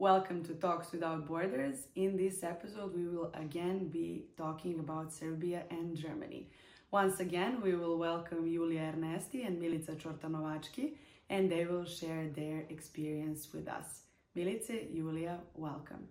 Welcome to Talks Without Borders. In this episode, we will again be talking about Serbia and Germany. Once again, we will welcome Julia Ernesti and Milica Čortanovački, and they will share their experience with us. Milice, Julia, welcome.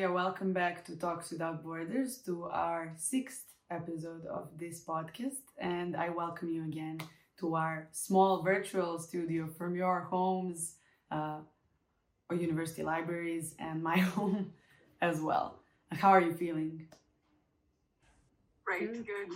Julia, welcome back to Talks Without Borders, to our sixth episode of this podcast. And I welcome you again to our small virtual studio from your homes uh, or university libraries and my home as well. How are you feeling? Great, good.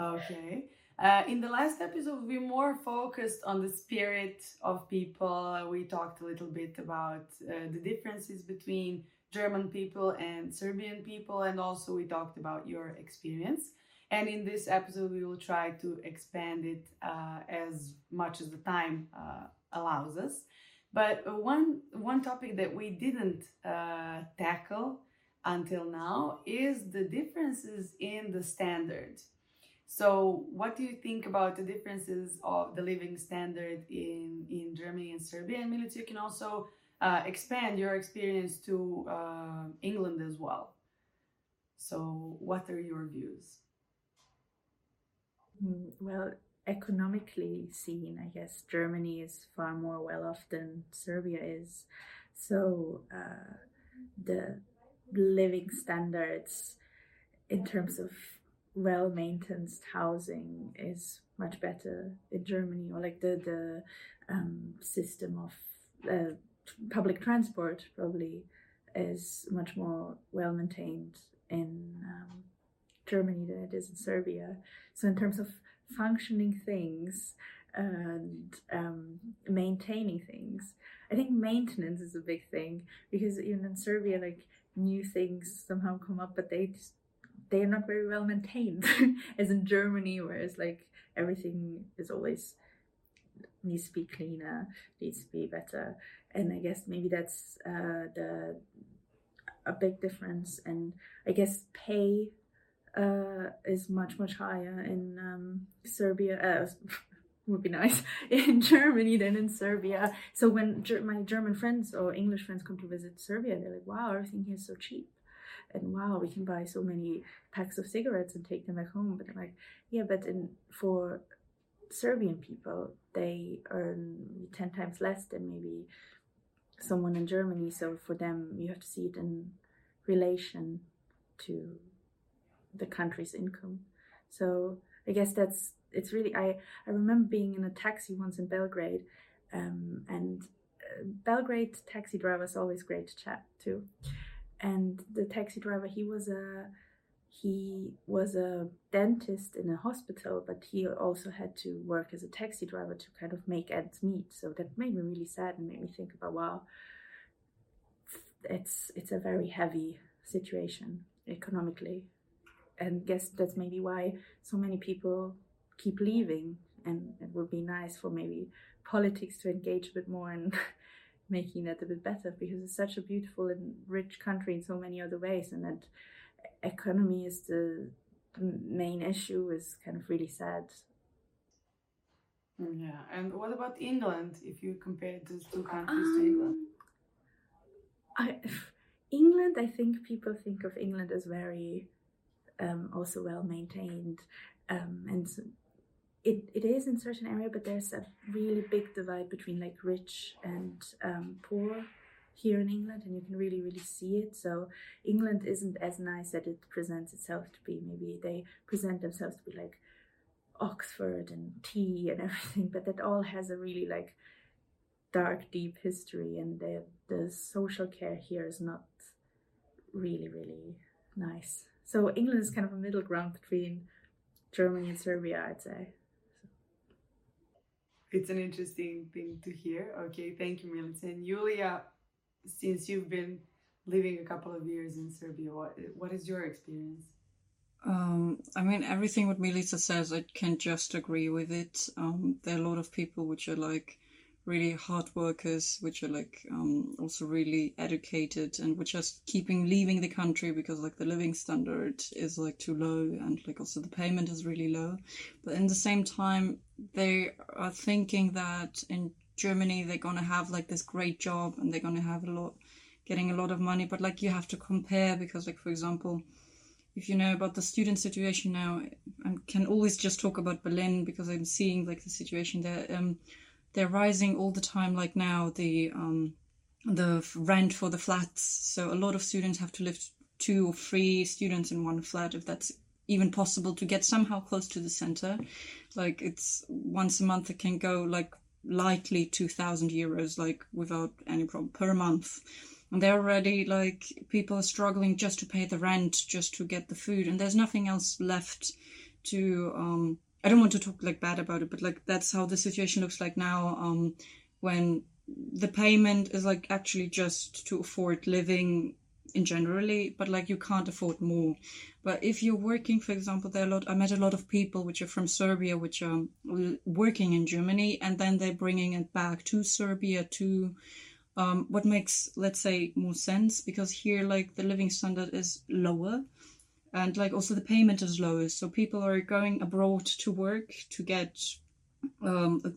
Okay. Uh, in the last episode, we more focused on the spirit of people. We talked a little bit about uh, the differences between German people and Serbian people, and also we talked about your experience. And in this episode, we will try to expand it uh, as much as the time uh, allows us. But one one topic that we didn't uh, tackle until now is the differences in the standard. So, what do you think about the differences of the living standard in in Germany and Serbia? And Milica, you can also uh, expand your experience to uh, England as well. So, what are your views? Mm, well, economically seen, I guess Germany is far more well off than Serbia is. So, uh, the living standards in terms of well maintained housing is much better in Germany, or like the the um, system of uh, public transport probably is much more well maintained in um, Germany than it is in Serbia. So in terms of functioning things and um, maintaining things, I think maintenance is a big thing because even in Serbia, like new things somehow come up, but they just, they are not very well maintained as in Germany, whereas like everything is always needs to be cleaner, needs to be better and I guess maybe that's uh, the a big difference. And I guess pay uh, is much much higher in um, Serbia. Uh, would be nice in Germany than in Serbia. So when ger- my German friends or English friends come to visit Serbia, they're like, "Wow, everything here is so cheap." And wow, we can buy so many packs of cigarettes and take them back home. But I'm like, yeah, but in for Serbian people, they earn ten times less than maybe someone in Germany. So for them, you have to see it in relation to the country's income. So I guess that's it's really I I remember being in a taxi once in Belgrade, um, and uh, Belgrade taxi drivers always great to chat to, and the taxi driver he was a he was a dentist in a hospital, but he also had to work as a taxi driver to kind of make ends meet. So that made me really sad and made me think about wow, it's it's a very heavy situation economically, and guess that's maybe why so many people keep leaving. And it would be nice for maybe politics to engage a bit more in making that a bit better because it's such a beautiful and rich country in so many other ways, and that economy is the, main issue is kind of really sad. Yeah, and what about England? If you compare those two countries um, to England, I, England, I think people think of England as very um, also well maintained, um, and it, it is in certain area, but there's a really big divide between like rich and um, poor here in England, and you can really, really see it. So England isn't as nice as it presents itself to be. Maybe they present themselves to be like Oxford and tea and everything, but that all has a really like dark, deep history, and the the social care here is not really, really nice. So England is kind of a middle ground between Germany and Serbia, I'd say. It's an interesting thing to hear. Okay, thank you, Milica. And Julia, since you've been living a couple of years in Serbia, what what is your experience? Um, I mean, everything what Milica says, I can just agree with it. Um, there are a lot of people which are like really hard workers, which are like um, also really educated and which are keeping leaving the country because like the living standard is like too low and like also the payment is really low. But in the same time, they are thinking that in Germany they're gonna have like this great job and they're gonna have a lot, getting a lot of money. But like you have to compare because like for example if you know about the student situation now, I can always just talk about Berlin because I'm seeing like the situation there. Um, they're rising all the time. Like now, the um, the rent for the flats. So a lot of students have to live two or three students in one flat if that's even possible to get somehow close to the center. Like it's once a month it can go like lightly 2000 euros like without any problem per month and they're already like people are struggling just to pay the rent just to get the food and there's nothing else left to um i don't want to talk like bad about it but like that's how the situation looks like now um when the payment is like actually just to afford living in generally but like you can't afford more. But if you're working for example there are a lot i met a lot of people which are from serbia which are working in germany and then they're bringing it back to serbia to um, what makes let's say more sense because here like the living standard is lower and like also the payment is lower so people are going abroad to work to get um, a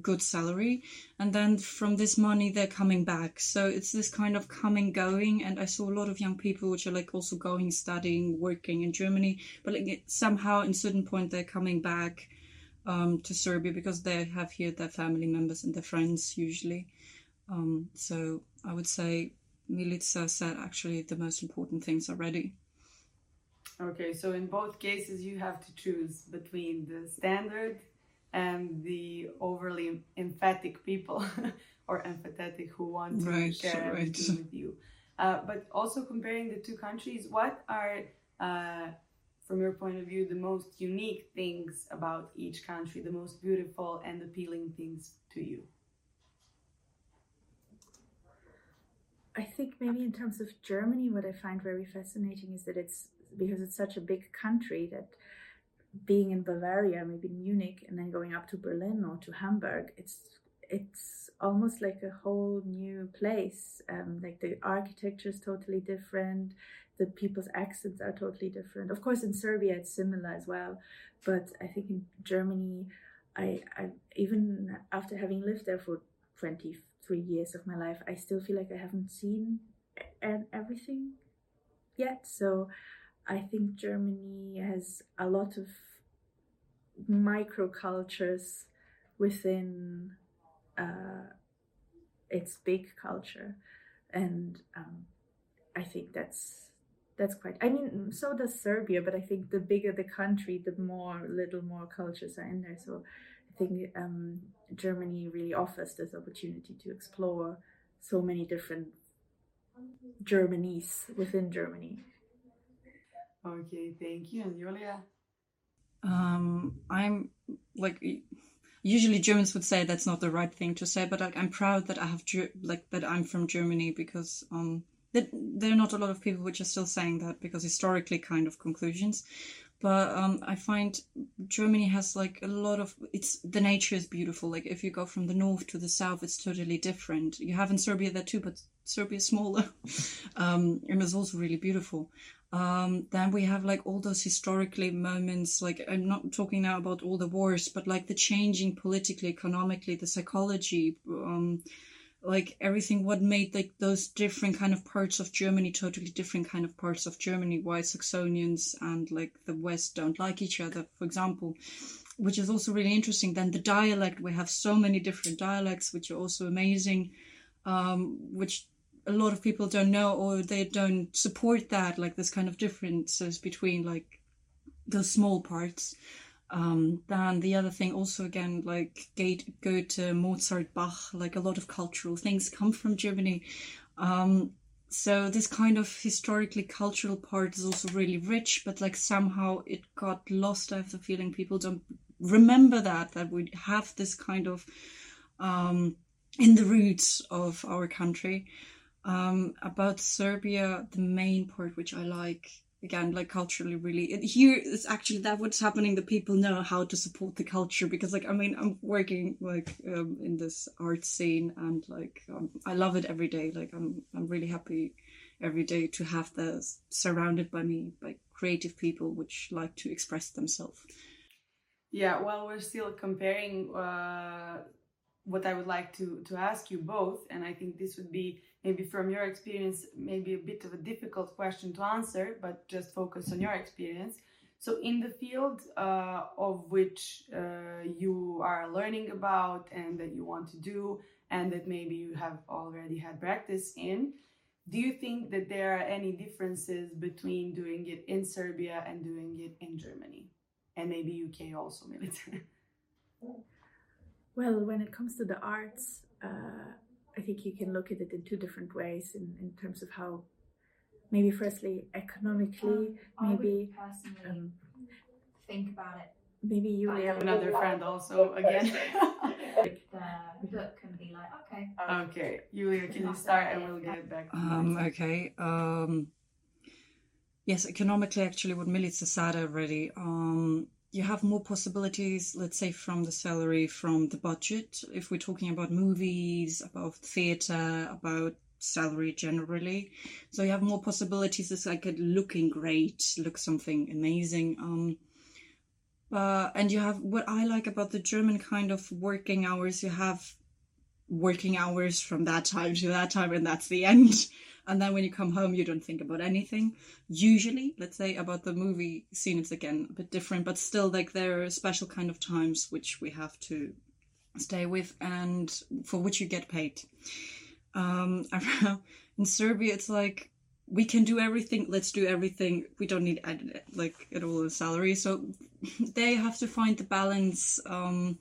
good salary. And then from this money they're coming back. So it's this kind of coming going. And i saw a lot of young people which are like also going studying working in germany. But like somehow in certain point they're coming back um, to serbia because they have here their family members and their friends usually. Um, so I would say Milica said actually the most important things already. Okay, so in both cases, you have to choose between the standard and the overly emphatic people or empathetic who want to right, share right. with you. Uh, but also comparing the two countries, what are, uh, from your point of view, the most unique things about each country, the most beautiful and appealing things to you? I think maybe in terms of Germany, what I find very fascinating is that it's because it's such a big country that being in Bavaria, maybe Munich, and then going up to Berlin or to Hamburg, it's it's almost like a whole new place. Um, like the architecture is totally different, the people's accents are totally different. Of course, in Serbia it's similar as well, but I think in Germany, I, I even after having lived there for twenty three years of my life, I still feel like I haven't seen and everything yet. So I think Germany has a lot of microcultures within uh, its big culture, and um, I think that's that's quite. I mean, so does Serbia, but I think the bigger the country, the more little more cultures are in there. So I think um, Germany really offers this opportunity to explore so many different Germanies within Germany. Okay, thank you. And Julia? Um, I'm like usually Germans would say that's not the right thing to say, but like, I'm proud that I have like that I'm from Germany because um that there are not a lot of people which are still saying that because historically kind of conclusions but um, I find Germany has like a lot of it's the nature is beautiful. Like if you go from the north to the south, it's totally different. You have in Serbia that too, but Serbia is smaller, um, and it's also really beautiful. Um, then we have like all those historically moments. Like I'm not talking now about all the wars, but like the changing politically, economically, the psychology. Um, like everything what made like those different kind of parts of germany totally different kind of parts of germany why saxonians and like the west don't like each other for example which is also really interesting then the dialect we have so many different dialects which are also amazing um, which a lot of people don't know or they don't support that like this kind of differences between like those small parts um, then the other thing also again like Goethe, Mozart, Bach, like a lot of cultural things come from Germany. Um, so this kind of historically cultural part is also really rich, but like somehow it got lost. I have the feeling people don't remember that that we have this kind of um, in the roots of our country. Um, about Serbia, the main part which I like again like culturally really here it's actually that what's happening that people know how to support the culture because like i mean i'm working like um, in this art scene and like um, i love it every day. Like i'm i'm really happy every day to have this surrounded by me by creative people which like to express themselves. Yeah well we're still comparing uh, what i would like to to ask you both and i think this would be maybe from your experience, maybe a bit of a difficult question to answer, but just focus on your experience. So, in the field uh, of which uh, you are learning about and that you want to do, and that maybe you have already had practice in, do you think that there are any differences between doing it in Serbia and doing it in Germany? And maybe UK also, maybe. Well, when it comes to the arts, uh, think you can look at it in two different ways in, in terms of how maybe firstly economically um, maybe personally um, think about it. maybe you have another friend also again. The book can be like okay. Okay Julia can you start and we'll get back um okay um yes economically actually what Milica said already um you have more possibilities, let's say, from the salary, from the budget. If we're talking about movies, about theater, about salary generally. So you have more possibilities. It's like a looking great, look something amazing. Um, uh, and you have what I like about the German kind of working hours. You have working hours from that time to that time, and that's the end and then when you come home you don't think about anything. Usually let's say about the movie scene it's again a bit different but still like there are special kind of times which we have to stay with and for which you get paid. Um in serbia it's like we can do everything let's do everything. We don't need like at all a salary. So they have to find the balance um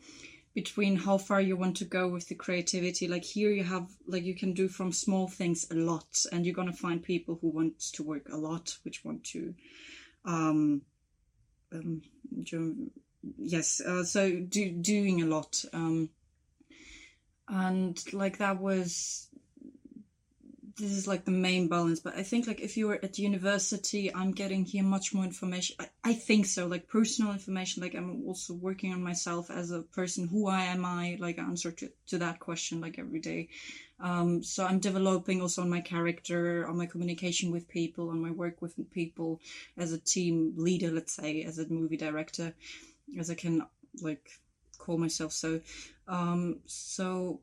between how far you want to go with the creativity. Like here you have like you can do from small things a lot and you're going to find people who want to work a lot which want to um, um yes uh, so do doing a lot um and like that was this is like the main balance but i think like if you were at university i'm getting here much more information. I, I, think so like personal information like i'm also working on myself as a person. Who i am i? Like answer to, to that question like every day. Um, so i'm developing also on my character on my communication with people on my work with people as a team leader let's say as a movie director as i can like call myself so. Um so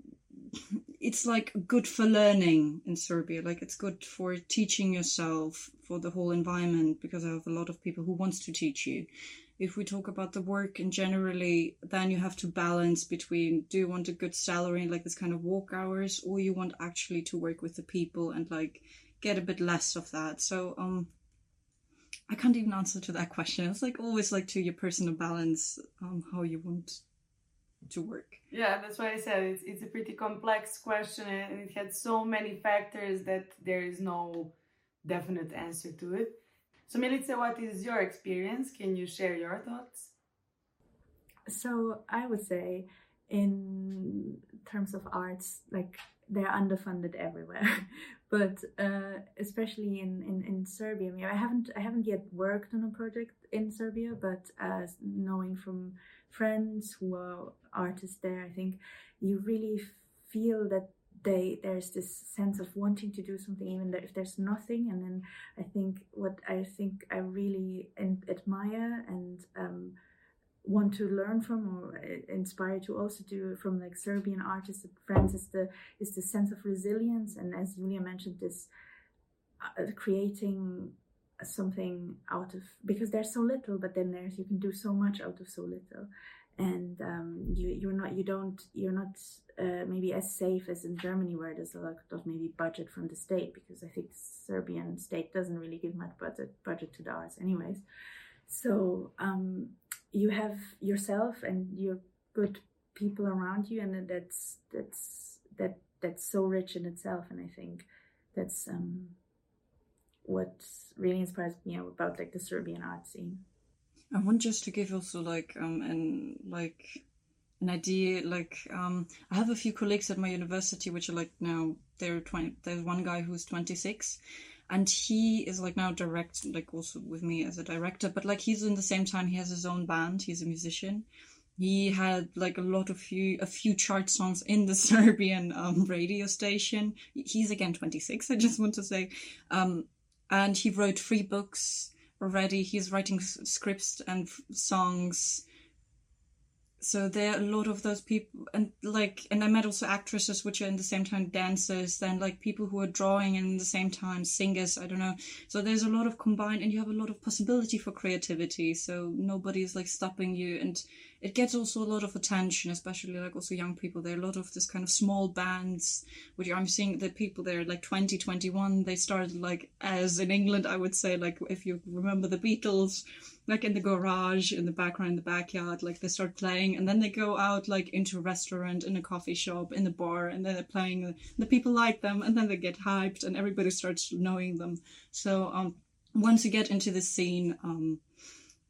it's like good for learning in Serbia. Like it's good for teaching yourself for the whole environment because I have a lot of people who wants to teach you. If we talk about the work and generally, then you have to balance between do you want a good salary like this kind of walk hours, or you want actually to work with the people and like get a bit less of that. So um, I can't even answer to that question. It's like always like to your personal balance um, how you want to work. Yeah, that's why I said it's, it's a pretty complex question and it had so many factors that there is no definite answer to it. So, Milica, what is your experience? Can you share your thoughts? So, I would say, in terms of arts, like they're underfunded everywhere, but uh, especially in, in, in Serbia. I mean, I haven't I haven't yet worked on a project in Serbia, but uh, knowing from friends who are artists there, I think you really feel that they there's this sense of wanting to do something even if there's nothing. And then i think what i think i really admire and um, want to learn from or uh, inspire to also do from like serbian artists friends is the is the sense of resilience. And as julia mentioned this uh, creating something out of because there's so little but then there's you can do so much out of so little. And um, you you're not you don't you're not uh, maybe as safe as in Germany where there's a lot of maybe budget from the state because I think the Serbian state doesn't really give much budget budget to the arts anyways. So um, you have yourself and your good people around you and that's that's that that's so rich in itself and I think that's um, what really inspires me about like the Serbian art scene. I want just to give also like um and like an idea like um I have a few colleagues at my university which are like now they're 20 there's one guy who's 26 and he is like now direct, like also with me as a director, but like he's in the same time he has his own band. He's a musician. He had like a lot of few a few chart songs in the Serbian um, radio station. He's again 26. I just want to say, um, and he wrote three books already. He's writing scripts and songs. So there are a lot of those people, and like, and I met also actresses which are in the same time dancers, then like people who are drawing and in the same time singers. I don't know. So there's a lot of combined, and you have a lot of possibility for creativity. So nobody is like stopping you, and it gets also a lot of attention, especially like also young people. There are a lot of this kind of small bands, which I'm seeing the people there like 20, 21, they started like as in England, I would say, like if you remember the Beatles, like in the garage, in the background, in the backyard, like they start playing and then they go out like into a restaurant, in a coffee shop, in the bar, and then they're playing. The people like them and then they get hyped and everybody starts knowing them. So um, once you get into the scene, um,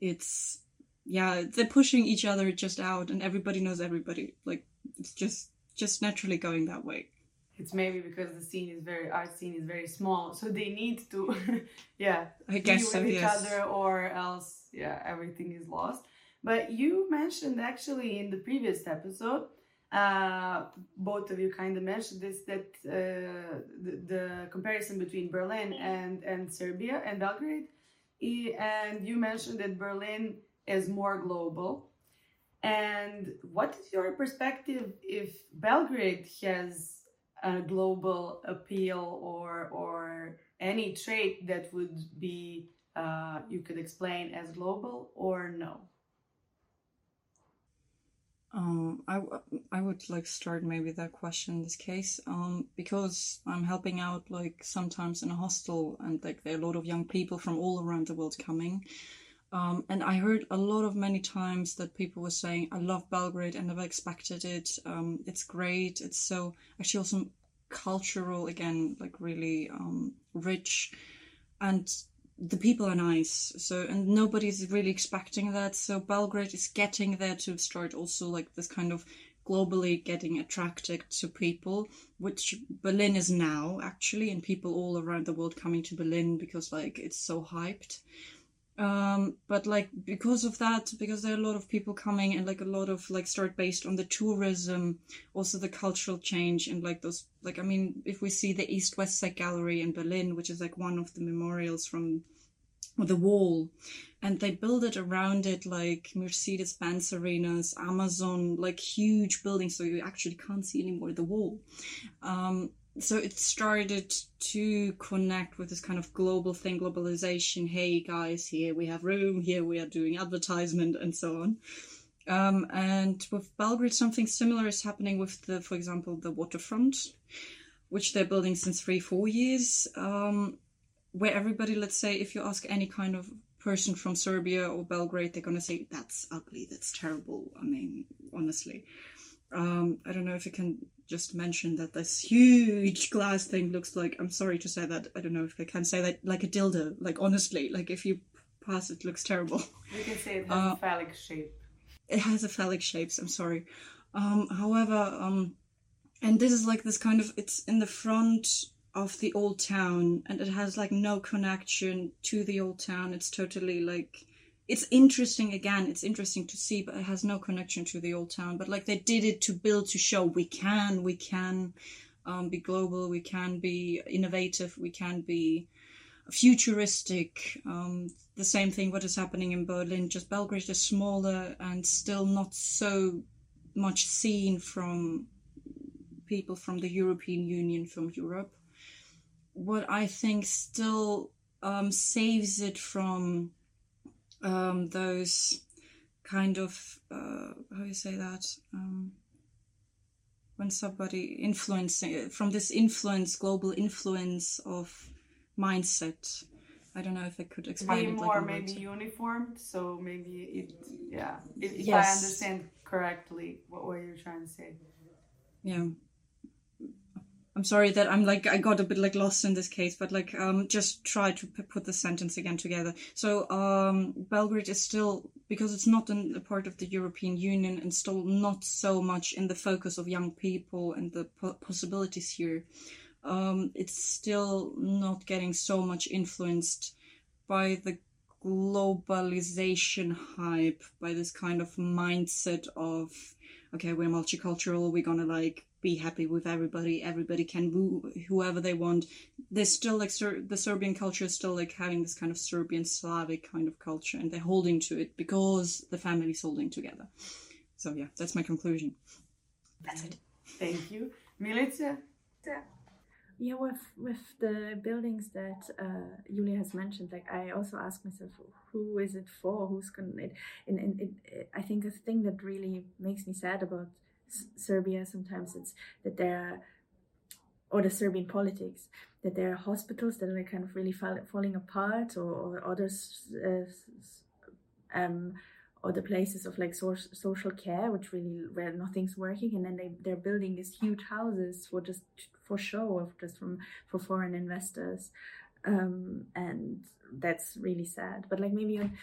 it's yeah, they're pushing each other just out, and everybody knows everybody. Like it's just just naturally going that way. It's maybe because the scene is very art scene is very small, so they need to, yeah, I be guess with so. each Yes. other, or else, yeah, everything is lost. But you mentioned actually in the previous episode, uh, both of you kind of mentioned this that uh, the, the comparison between Berlin and and Serbia and Belgrade, and you mentioned that Berlin is more global. And what is your perspective if Belgrade has a global appeal or or any trait that would be uh, you could explain as global or no? Um, I, I would like start maybe that question in this case, um, because I'm helping out like sometimes in a hostel and like there are a lot of young people from all around the world coming. Um, and I heard a lot of many times that people were saying, I love Belgrade, I never expected it. Um, it's great. It's so actually also cultural again, like really um, rich. And the people are nice so and nobody's really expecting that. So belgrade is getting there to start also like this kind of globally getting attracted to people which berlin is now actually and people all around the world coming to berlin because like it's so hyped um but like because of that because there are a lot of people coming and like a lot of like start based on the tourism also the cultural change and like those like i mean if we see the east west side gallery in berlin which is like one of the memorials from the wall and they build it around it like mercedes benz arenas amazon like huge buildings so you actually can't see anymore the wall. Um so it started to connect with this kind of global thing globalization. Hey guys here we have room here we are doing advertisement and so on. Um, and with belgrade something similar is happening with the for example the waterfront which they're building since three four years um, where everybody let's say if you ask any kind of person from serbia or belgrade they're going to say that's ugly that's terrible. I mean honestly um, I don't know if you can just mention that this huge glass thing looks like. I'm sorry to say that. I don't know if I can say that like a dildo. Like honestly, like if you pass, it looks terrible. You can say it has Uh, a phallic shape. It has a phallic shapes. I'm sorry. Um, however, um, and this is like this kind of. It's in the front of the old town, and it has like no connection to the old town. It's totally like it's interesting again it's interesting to see but it has no connection to the old town but like they did it to build to show we can we can um, be global we can be innovative we can be futuristic um, the same thing what is happening in berlin just belgrade is smaller and still not so much seen from people from the european union from europe. What i think still um, saves it from um, those kind of uh, how do you say that um, when somebody influencing from this influence global influence of mindset i don't know if i could explain be it more like maybe words. uniformed, so maybe it yeah. If, if I understand correctly what, were you're trying to say. yeah i'm sorry that i'm like i got a bit like lost in this case but like um just try to p- put the sentence again together. So um belgrade is still because it's not in a part of the european union and still not so much in the focus of young people and the po- possibilities here um, it's still not getting so much influenced by the globalization hype, by this kind of mindset of, okay, we're multicultural, we're gonna like be happy with everybody, everybody can woo whoever they want. There's still like Ser- the Serbian culture is still like having this kind of Serbian Slavic kind of culture, and they're holding to it because the family's holding together. So yeah, that's my conclusion. That's it. Thank you. Milica? Yeah, Yeah, with with the buildings that uh, Julia has mentioned, like I also ask myself, who is it for? Who's gonna? It, and, and it, it, I think a thing that really makes me sad about Serbia sometimes it's that there are, or the Serbian politics, that there are hospitals that are kind of really fall, falling apart, or, or others, uh, um, other places of like so- social care, which really where nothing's working, and then they they're building these huge houses for just for show of just from for foreign investors, um, and that's really sad. But like maybe on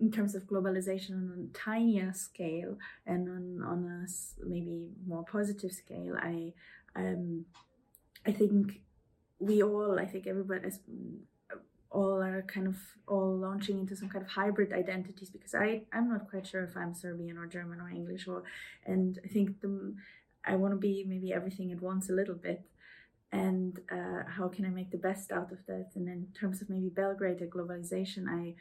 in terms of globalization on a tinier scale and on on a maybe more positive scale, I um I think we all I think everybody is all are kind of all launching into some kind of hybrid identities because I I'm not quite sure if I'm Serbian or German or English or and I think the I want to be maybe everything at once a little bit. And uh, how can I make the best out of that? And in terms of maybe Belgrade and globalization I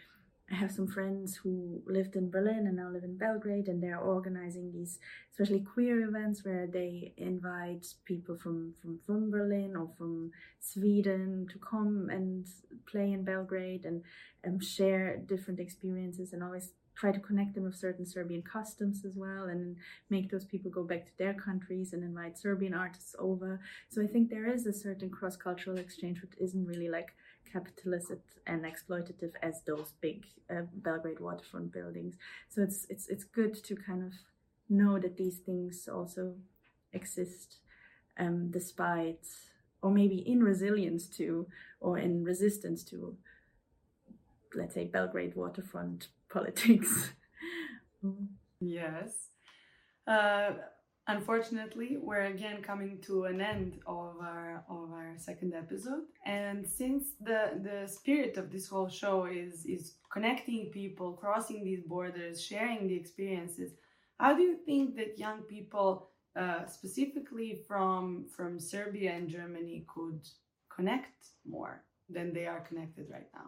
I have some friends who lived in Berlin and now live in Belgrade, and they're organizing these, especially queer events, where they invite people from from from Berlin or from Sweden to come and play in Belgrade and share different experiences, and always try to connect them with certain Serbian customs as well, and make those people go back to their countries and invite Serbian artists over. So I think there is a certain cross cultural exchange, which isn't really like capitalist and exploitative as those big uh, Belgrade waterfront buildings. So it's it's it's good to kind of know that these things also exist, um, despite or maybe in resilience to or in resistance to, let's say, Belgrade waterfront politics. Yes. Uh, unfortunately, we're again coming to an end of our of our second episode, and since the the spirit of this whole show is is connecting people, crossing these borders, sharing the experiences, how do you think that young people, uh, specifically from from Serbia and Germany, could connect more than they are connected right now?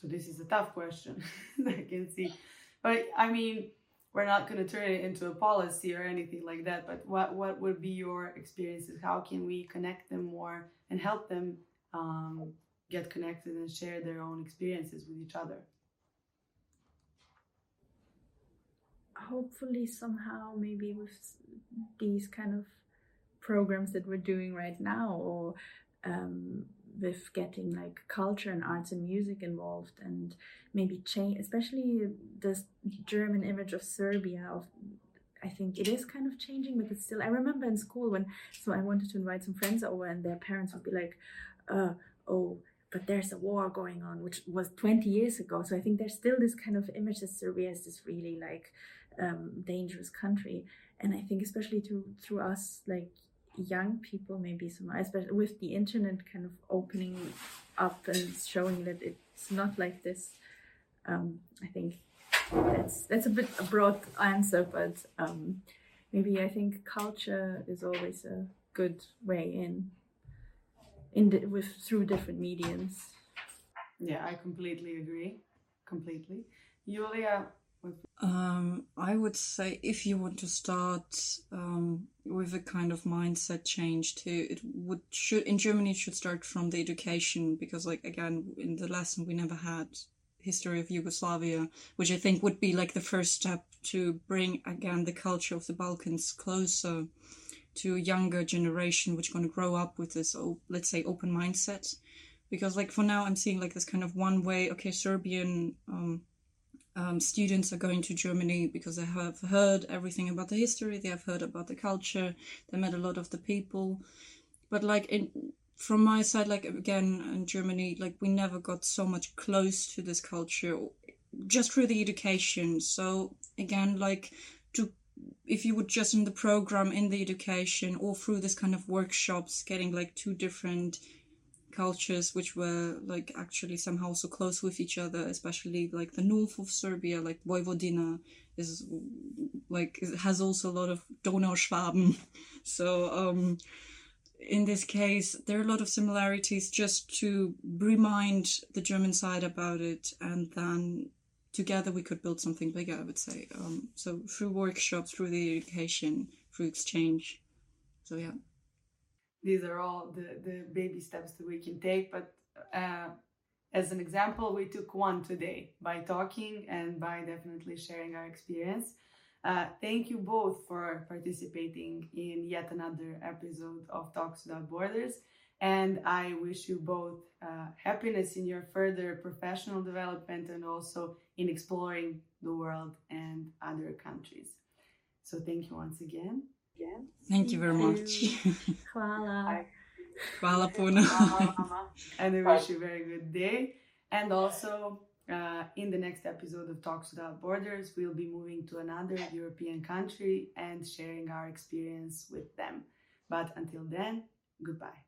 So this is a tough question, I can see. But I mean, we're not going to turn it into a policy or anything like that. But what what would be your experiences? How can we connect them more and help them um, get connected and share their own experiences with each other? hopefully somehow maybe with these kind of programs that we're doing right now or um, with getting like culture and arts and music involved and maybe change especially this german image of serbia of i think it is kind of changing but it's still i remember in school when so i wanted to invite some friends over and their parents would be like uh, oh but there's a war going on which was 20 years ago. So i think there's still this kind of image that serbia is this really like um, dangerous country. And i think especially through through us like young people maybe some especially with the internet kind of opening up and showing that it's not like this um, i think that's that's a bit a broad answer but um, maybe i think culture is always a good way in in the, with through different mediums Yeah, I completely agree. Completely. Julia, Um, I would say if you want to start um, with a kind of mindset change too, it would should in Germany it should start from the education because like again in the lesson we never had history of Yugoslavia, which I think would be like the first step to bring again the culture of the Balkans closer to a younger generation, which going to grow up with this let's say open mindset. Because like for now I'm seeing like this kind of one way. Okay, Serbian. Um, um, students are going to Germany because they have heard everything about the history, they have heard about the culture, they met a lot of the people. But like in from my side, like again in Germany, like we never got so much close to this culture just through the education. So again, like to if you would just in the program, in the education, or through this kind of workshops, getting like two different cultures which were like actually somehow so close with each other, especially like the north of Serbia, like Vojvodina is like it has also a lot of Donauschwaben. So um, in this case, there are a lot of similarities just to remind the German side about it, and then together we could build something bigger. I would say um, so through workshops, through the education, through exchange. So yeah these are all the, the baby steps that we can take. But uh, as an example, we took one today by talking and by definitely sharing our experience. Uh, thank you both for participating in yet another episode of Talks Without Borders. And I wish you both uh, happiness in your further professional development and also in exploring the world and other countries. So, thank you once again. Thank you very much. Hvala. Hvala puno. and I wish you a very good day. And also, uh, in the next episode of Talks Without Borders, we'll be moving to another European country and sharing our experience with them. But until then, goodbye.